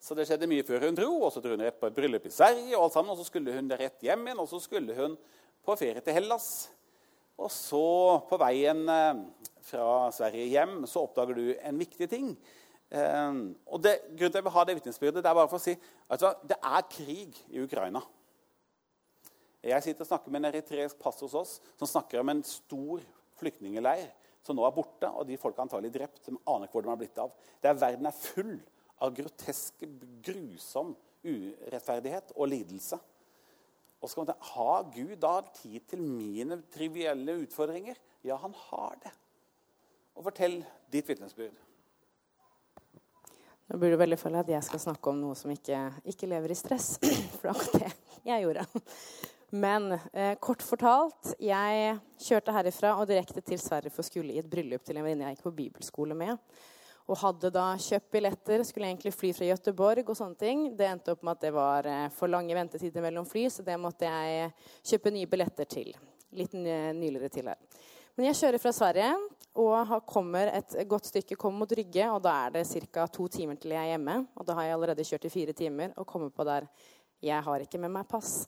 Så det skjedde mye før hun dro. Og så dro hun rett på et bryllup i Sverige, og alt sammen, og så skulle hun rett hjem igjen. Og så skulle hun på ferie til Hellas. Og så, på veien eh, fra Sverige hjem, så oppdager du en viktig ting. Um, og det, grunnen til jeg vil ha det vitnesbyrdet, det er bare for å si at det er krig i Ukraina. Jeg sitter og snakker med en eritreisk pass hos oss som snakker om en stor flyktningleir som nå er borte, og de folka antagelig drept. som aner ikke hvor de har blitt av. Der verden er full av grotesk, grusom urettferdighet og lidelse. Og så kan man tenke, Har Gud da tid til mine trivielle utfordringer? Ja, han har det. Og fortell ditt vitnesbyrd. Nå burde det veldig føle at jeg skal snakke om noe som ikke, ikke lever i stress. For det var det jeg gjorde. Men eh, kort fortalt, jeg kjørte herifra og direkte til Sverige for å skulle i et bryllup til en venninne jeg gikk på bibelskole med. Og hadde da kjøpt billetter, skulle egentlig fly fra Gøteborg og sånne ting. Det endte opp med at det var eh, for lange ventetider mellom fly, så det måtte jeg kjøpe nye billetter til. Litt nyligere til her. Men jeg kjører fra Sverige og kommer et godt stykke kommer mot Rygge. Og da er det ca. to timer til jeg er hjemme. Og da har jeg allerede kjørt i fire timer og kommer på der jeg har ikke med meg pass.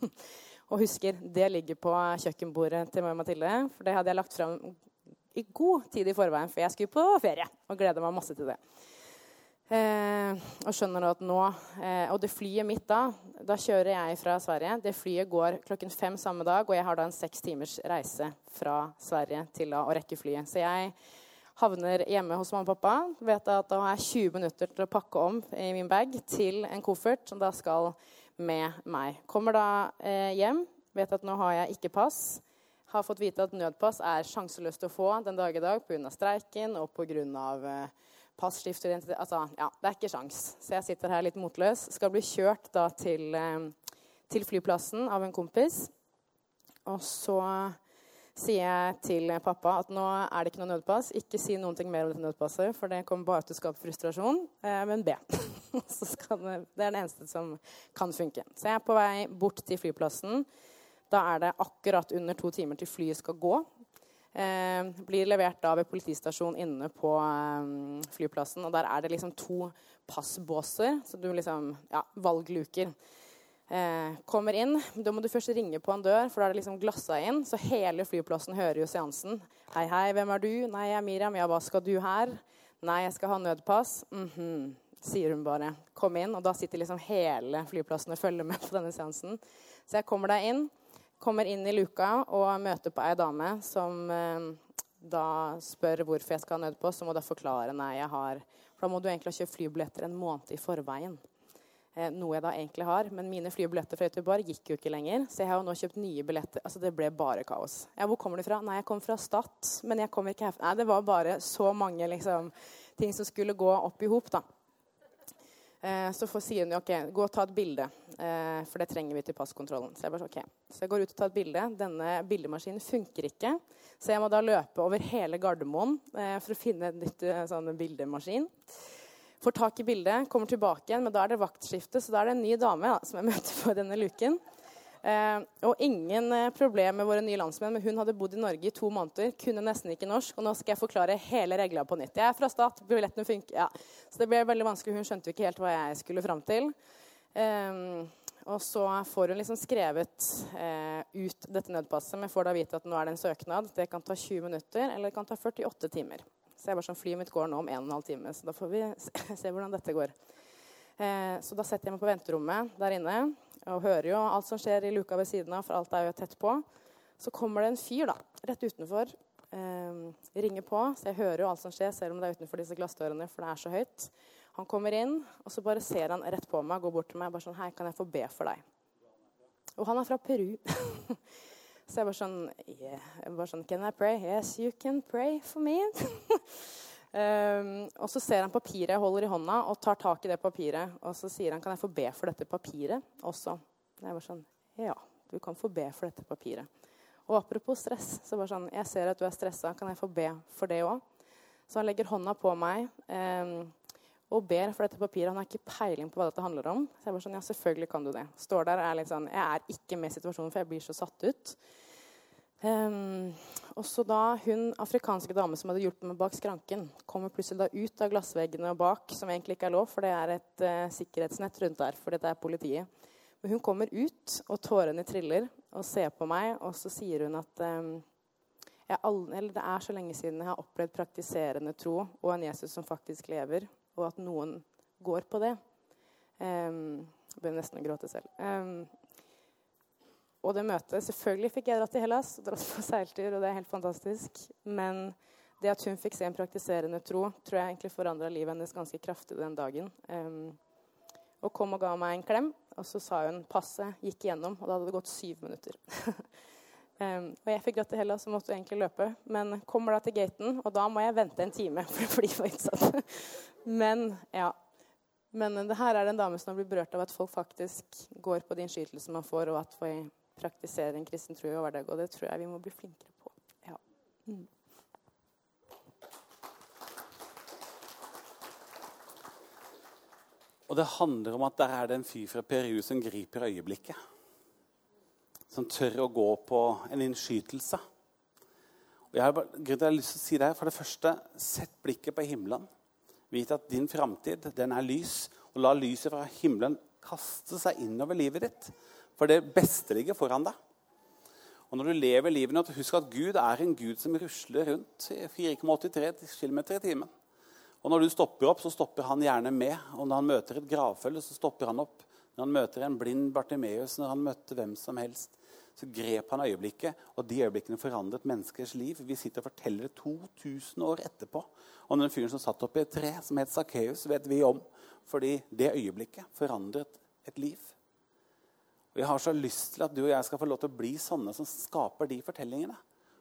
og husker, det ligger på kjøkkenbordet til meg og Mathilde. For det hadde jeg lagt fram i god tid i forveien, for jeg skulle på ferie. Og gleder meg masse til det. Eh, og skjønner at nå eh, Og det flyet mitt da Da kjører jeg fra Sverige. Det flyet går klokken fem samme dag, og jeg har da en seks timers reise fra Sverige til å rekke flyet. Så jeg havner hjemme hos mamma og pappa. Vet at da har jeg 20 minutter til å pakke om i min bag til en koffert som da skal med meg. Kommer da eh, hjem, vet at nå har jeg ikke pass. Har fått vite at nødpass er sjanseløst å få den dag i dag pga. streiken og pga. Eh, passskifteidentitet Altså, ja, det er ikke sjans. Så jeg sitter her litt motløs. Skal bli kjørt da til, eh, til flyplassen av en kompis. Og så sier jeg til pappa at nå er det ikke noe nødpass. Ikke si noen ting mer om dette nødpasset, for det kommer bare til å skape frustrasjon. Eh, men be. det, det er det eneste som kan funke. Så jeg er på vei bort til flyplassen. Da er det akkurat under to timer til flyet skal gå. Eh, blir levert da ved politistasjonen inne på eh, flyplassen. Og der er det liksom to passbåser, så du liksom Ja, valgluker. Eh, kommer inn. Da må du først ringe på en dør, for da er det liksom glassa inn. Så hele flyplassen hører jo seansen. 'Hei, hei, hvem er du?' 'Nei, jeg er Miriam.' 'Ja, hva skal du her?' 'Nei, jeg skal ha nødpass.' Mm -hmm. Sier hun bare. 'Kom inn.' Og da sitter liksom hele flyplassen og følger med på denne seansen. Så jeg kommer deg inn. Kommer inn i luka og møter på ei dame som eh, da spør hvorfor jeg skal ha nødpost. Så må da forklare nei, jeg har For da må du egentlig ha kjøpt flybilletter en måned i forveien. Eh, noe jeg da egentlig har. Men mine flybilletter fra Göteborg gikk jo ikke lenger. Så jeg har jo nå kjøpt nye billetter. Altså Det ble bare kaos. Ja, hvor kommer du fra? Nei, jeg kommer fra Stad. Men jeg kommer ikke herfra. Nei, det var bare så mange liksom, ting som skulle gå opp i hop, da. Eh, så sier hun ok, gå og ta et bilde, eh, for det trenger vi til passkontrollen. Så jeg bare, ok. Så jeg går ut og tar et bilde. Denne bildemaskinen funker ikke. Så jeg må da løpe over hele Gardermoen eh, for å finne en nytt sånn bildemaskin. Får tak i bildet, kommer tilbake igjen, men da er det vaktskifte, så da er det en ny dame da, som jeg møter på denne luken. Eh, og ingen eh, problem med våre nye landsmenn, men hun hadde bodd i Norge i to måneder, kunne nesten ikke norsk, og nå skal jeg forklare hele regla på nytt. Jeg er fra Stat, billettene funker ja. Så det ble veldig vanskelig. Hun skjønte jo ikke helt hva jeg skulle fram til. Eh, og så får hun liksom skrevet ut dette nødpasset, men får da vite at nå er det en søknad. Det kan ta 20 minutter, eller det kan ta 48 timer. Så jeg bare sånn, Flyet mitt går nå om 1 12 time, så da får vi se, se hvordan dette går. Eh, så da setter jeg meg på venterommet der inne og hører jo alt som skjer i luka ved siden av, for alt er jo tett på. Så kommer det en fyr da, rett utenfor. Eh, ringer på, så jeg hører jo alt som skjer, selv om det er utenfor disse glassdørene, for det er så høyt. Han kommer inn, og så bare ser han rett på meg, går bort til meg bare sånn Hei, kan jeg få be for deg? Og han er fra Peru. så jeg bare sånn, yeah. jeg bare sånn Can I pray? Yes, you can pray for me. Um, og så ser han papiret jeg holder i hånda, og tar tak i det papiret. Og så sier han kan jeg få be for dette papiret også. Jeg var sånn Ja, du kan få be for dette papiret. Og apropos stress, så bare sånn Jeg ser at du er stressa, kan jeg få be for det òg? Så han legger hånda på meg um, og ber for dette papiret. Han har ikke peiling på hva dette handler om. Så jeg bare sånn Ja, selvfølgelig kan du det. Står der er litt sånn Jeg er ikke med i situasjonen, for jeg blir så satt ut. Um, også da hun afrikanske dame som hadde hjulpet meg bak skranken, kommer plutselig da ut av glassveggene og bak, som egentlig ikke er lov, for det er et uh, sikkerhetsnett rundt der, for dette er politiet. Men hun kommer ut, og tårene triller, og ser på meg, og så sier hun at um, all, det er så lenge siden jeg har opplevd praktiserende tro og en Jesus som faktisk lever, og at noen går på det. Um, jeg begynner nesten å gråte selv. Um, og det møtet Selvfølgelig fikk jeg dratt til Hellas og dratt på seiltur, og det er helt fantastisk. Men det at hun fikk se en praktiserende tro, tror jeg egentlig forandra livet hennes ganske kraftig den dagen. Um, og kom og ga meg en klem, og så sa hun passet gikk igjennom, og da hadde det gått syv minutter. um, og jeg fikk dratt til Hellas og måtte egentlig løpe, men kommer da til gaten, og da må jeg vente en time for bli for utsatt. men ja, men det her er det en dame som har blitt berørt av at folk faktisk går på de innskytelsene man får, og at vi praktisere en kristen tro i hverdag, og det tror jeg vi må bli flinkere på. Ja. Mm. Og det handler om at der er det en fyr fra Peru som griper øyeblikket. Som tør å gå på en innskytelse. Og jeg har, bare, jeg har lyst til å si det her. For det første, sett blikket på himmelen. Vit at din framtid, den er lys. Og la lyset fra himmelen kaste seg innover livet ditt. For det beste ligger foran deg. Og når du lever livet ditt, husk at Gud er en Gud som rusler rundt 4,83 km i timen. Og når du stopper opp, så stopper han gjerne med. Og når han møter et gravfølge, så stopper han opp. Når han møter en blind Bartimeus, når han møtte hvem som helst, så grep han øyeblikket, og de øyeblikkene forandret menneskers liv. Vi sitter og forteller det 2000 år etterpå. Og den fyren som satt oppi et tre, som het Sakkeus, vet vi om. Fordi det øyeblikket forandret et liv. Og Jeg har så lyst til at du og jeg skal få lov til å bli sånne som skaper de fortellingene.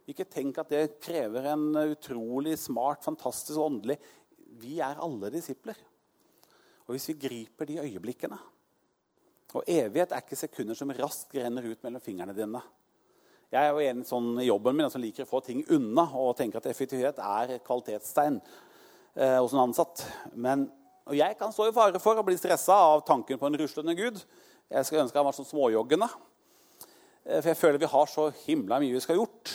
Ikke tenk at det krever en utrolig smart, fantastisk og åndelig vi er alle disipler. Og hvis vi griper de øyeblikkene Og evighet er ikke sekunder som raskt renner ut mellom fingrene dine. Jeg er jo en sånn i jobben min som liker å få ting unna og tenker at effektivitet er kvalitetstegn eh, hos en ansatt. Men, og jeg kan stå i fare for å bli stressa av tanken på en ruslende gud. Jeg skulle ønske han var sånn småjoggende. Eh, for jeg føler vi har så himla mye vi skal ha gjort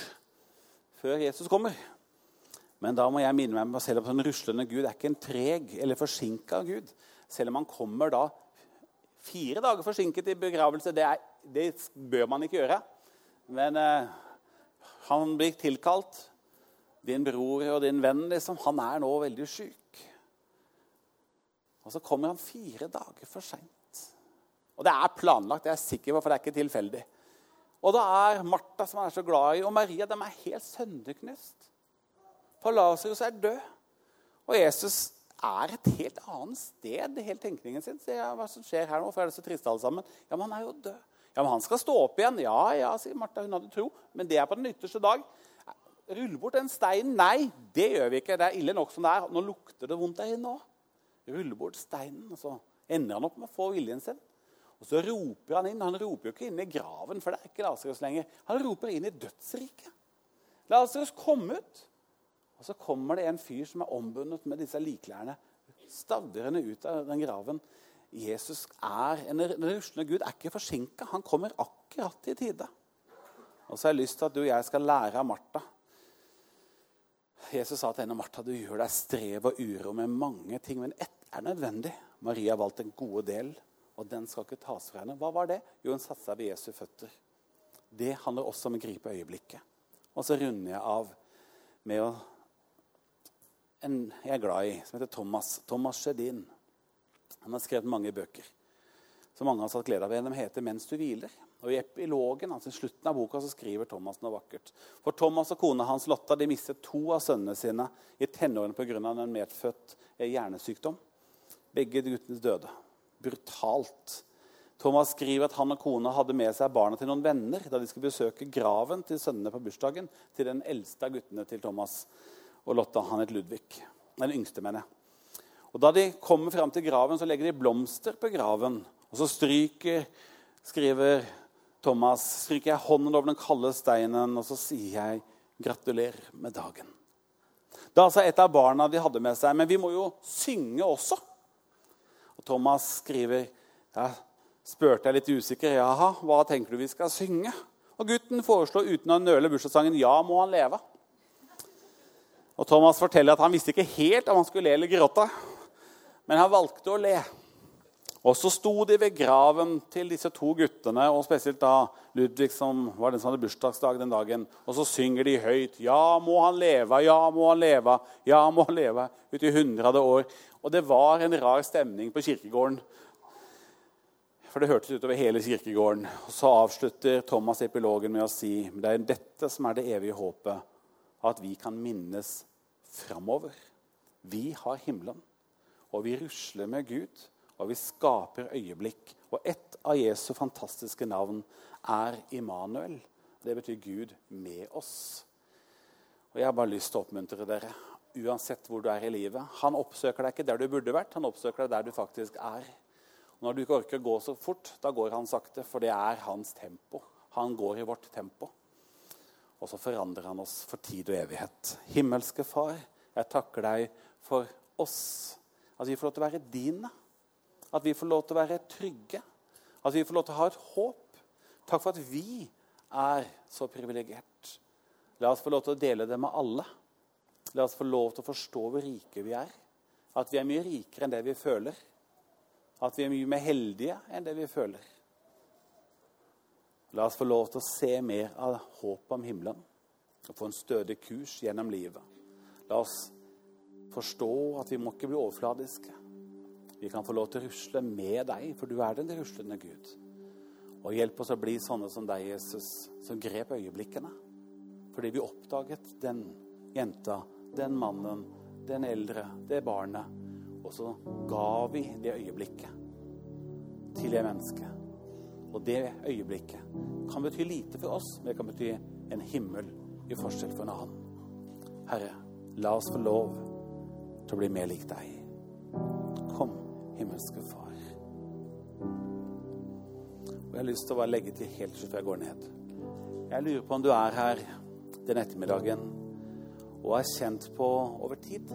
før Jesus kommer. Men da må jeg minne meg selv om en ruslende Gud er ikke en treg eller forsinka Gud. Selv om han kommer da fire dager forsinket i begravelse. Det, er, det bør man ikke gjøre. Men eh, han blir tilkalt. Din bror og din venn, liksom, han er nå veldig syk. Og så kommer han fire dager for seint. Og det er planlagt, det er jeg sikker på, for det er ikke tilfeldig. Og da er Martha, som er så glad i, og Maria de er helt sønderknust. For Lasarus er død. Og Jesus er et helt annet sted i hele tenkningen sin. Se hva som skjer her nå, for er det så trist alle sammen. Ja, men han er jo død. Ja, men han skal stå opp igjen. Ja, ja, sier Martha. Hun hadde tro. Men det er på den ytterste dag. Rull bort den steinen. Nei, det gjør vi ikke. Det er ille nok som det er. Nå lukter det vondt der inne òg. Rulle bort steinen. Og så ender han opp med å få viljen sin. Og så roper han inn. Han roper jo ikke inn i graven, for det er ikke Lasarus lenger. Han roper inn i dødsriket. Lasarus, kom ut! Og så kommer det en fyr som er ombundet med disse likklærne, stavrer ut av den graven. Jesus er, En ruslende Gud er ikke forsinka. Han kommer akkurat i tide. Og så har jeg lyst til at du og jeg skal lære av Martha. Jesus sa til henne Martha, du gjør deg strev og uro med mange ting, men ett er nødvendig. Maria har valgt en gode del, og den skal ikke tas fra henne. Hva var det? Jo, hun satte seg ved Jesu føtter. Det handler også om å gripe øyeblikket. Og så runder jeg av med å en jeg er glad i, som heter Thomas. Thomas Sjedin. Han har skrevet mange bøker som mange har satt glede av. En av heter 'Mens du hviler'. Og I epilogen, altså i slutten av boka så skriver Thomas noe vakkert. For Thomas og kona hans Lotta de mistet to av sønnene sine i tenårene pga. en medfødt hjernesykdom. Begge guttene døde. Brutalt. Thomas skriver at han og kona hadde med seg barna til noen venner da de skulle besøke graven til sønnene på bursdagen til den eldste av guttene til Thomas og Lotta han het Ludvig. Den yngste, mener jeg. Og Da de kommer fram til graven, så legger de blomster på graven. Og så stryker, skriver Thomas, stryker jeg hånden over den kalde steinen, og så sier jeg 'gratulerer med dagen'. Da sa et av barna de hadde med seg, 'Men vi må jo synge også'. Og Thomas skriver, da spurte jeg litt usikker, 'Jaha, hva tenker du vi skal synge?' Og gutten foreslo uten å nøle bursdagssangen 'Ja, må han leve'. Og Thomas forteller at han visste ikke helt om han skulle le eller gråte, men han valgte å le. Og så sto de ved graven til disse to guttene, og spesielt da Ludvig, som var den som hadde bursdagsdag den dagen. Og så synger de høyt 'Ja, må han leve, ja, må han leve, ja, må han leve' ut i hundrede år. Og det var en rar stemning på kirkegården. For det hørtes utover hele kirkegården. Og så avslutter Thomas epilogen med å si det er dette som er det evige håpet at vi kan minnes framover. Vi har himmelen, og vi rusler med Gud, og vi skaper øyeblikk. Og ett av Jesu fantastiske navn er Immanuel. Det betyr Gud med oss. Og Jeg har bare lyst til å oppmuntre dere, uansett hvor du er i livet. Han oppsøker deg ikke der du burde vært, han oppsøker deg der du faktisk er. Og når du ikke orker å gå så fort, da går han sakte, for det er hans tempo. Han går i vårt tempo. Og så forandrer han oss for tid og evighet. Himmelske Far, jeg takker deg for oss. At vi får lov til å være dine. At vi får lov til å være trygge. At vi får lov til å ha et håp. Takk for at vi er så privilegert. La oss få lov til å dele det med alle. La oss få lov til å forstå hvor rike vi er. At vi er mye rikere enn det vi føler. At vi er mye mer heldige enn det vi føler. La oss få lov til å se mer av håpet om himmelen og få en stødig kurs gjennom livet. La oss forstå at vi må ikke bli overfladiske. Vi kan få lov til å rusle med deg, for du er den ruslende Gud. Og hjelp oss å bli sånne som deg, Jesus, som grep øyeblikkene. Fordi vi oppdaget den jenta, den mannen, den eldre, det barnet. Og så ga vi det øyeblikket til det mennesket. Og det øyeblikket kan bety lite for oss, men det kan bety en himmel i forskjell for en annen. Herre, la oss få lov til å bli mer lik deg. Kom, himmelske Far. Og Jeg har lyst til å bare legge til helt til før jeg går ned. Jeg lurer på om du er her den ettermiddagen og har kjent på over tid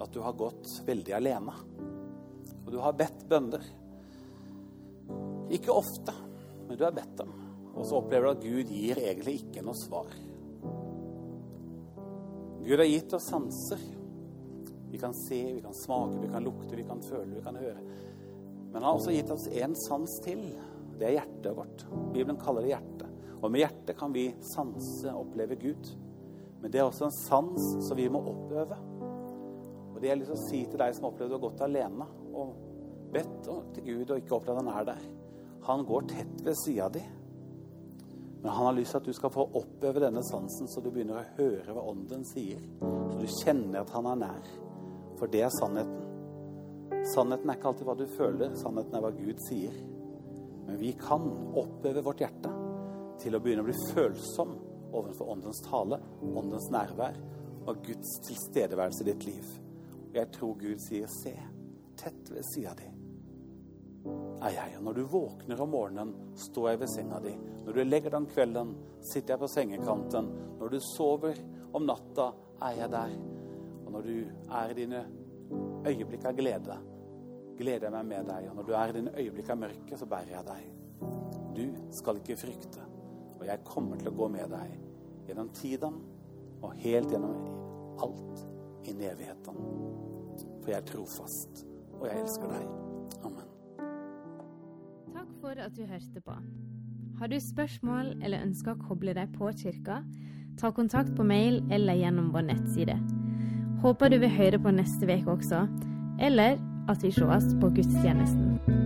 at du har gått veldig alene. Og du har bedt bønner ikke ofte, men du har bedt dem. Og så opplever du at Gud gir egentlig ikke noe svar. Gud har gitt oss sanser. Vi kan se, vi kan smake, vi kan lukte, vi kan føle, vi kan høre. Men han har også gitt oss én sans til. Det er hjertet vårt. Bibelen kaller det hjertet. Og med hjertet kan vi sanse og oppleve Gud. Men det er også en sans som vi må oppøve. Og det jeg å si til deg som har opplevd å ha gått alene og bedt til Gud og ikke opplevd at han er der han går tett ved sida di. Men han har lyst til at du skal få oppøve denne sansen, så du begynner å høre hva Ånden sier. Så du kjenner at han er nær. For det er sannheten. Sannheten er ikke alltid hva du føler, sannheten er hva Gud sier. Men vi kan oppøve vårt hjerte til å begynne å bli følsom overfor Åndens tale, Åndens nærvær og Guds tilstedeværelse i ditt liv. Og jeg tror Gud sier 'se, tett ved sida di' er jeg. Og når du våkner om morgenen, står jeg ved senga di. Når du legger deg om kvelden, sitter jeg på sengekanten. Når du sover om natta, er jeg der. Og når du er i dine øyeblikk av glede, gleder jeg meg med deg. Og når du er i dine øyeblikk av mørke, så bærer jeg deg. Du skal ikke frykte, og jeg kommer til å gå med deg gjennom tiden og helt gjennom alt i evigheten. For jeg er trofast, og jeg elsker deg. Amen Takk for at du hørte på. Har du spørsmål eller ønsker å koble deg på kirka, ta kontakt på mail eller gjennom vår nettside. Håper du vil høre på neste uke også, eller at vi sees på gudstjenesten.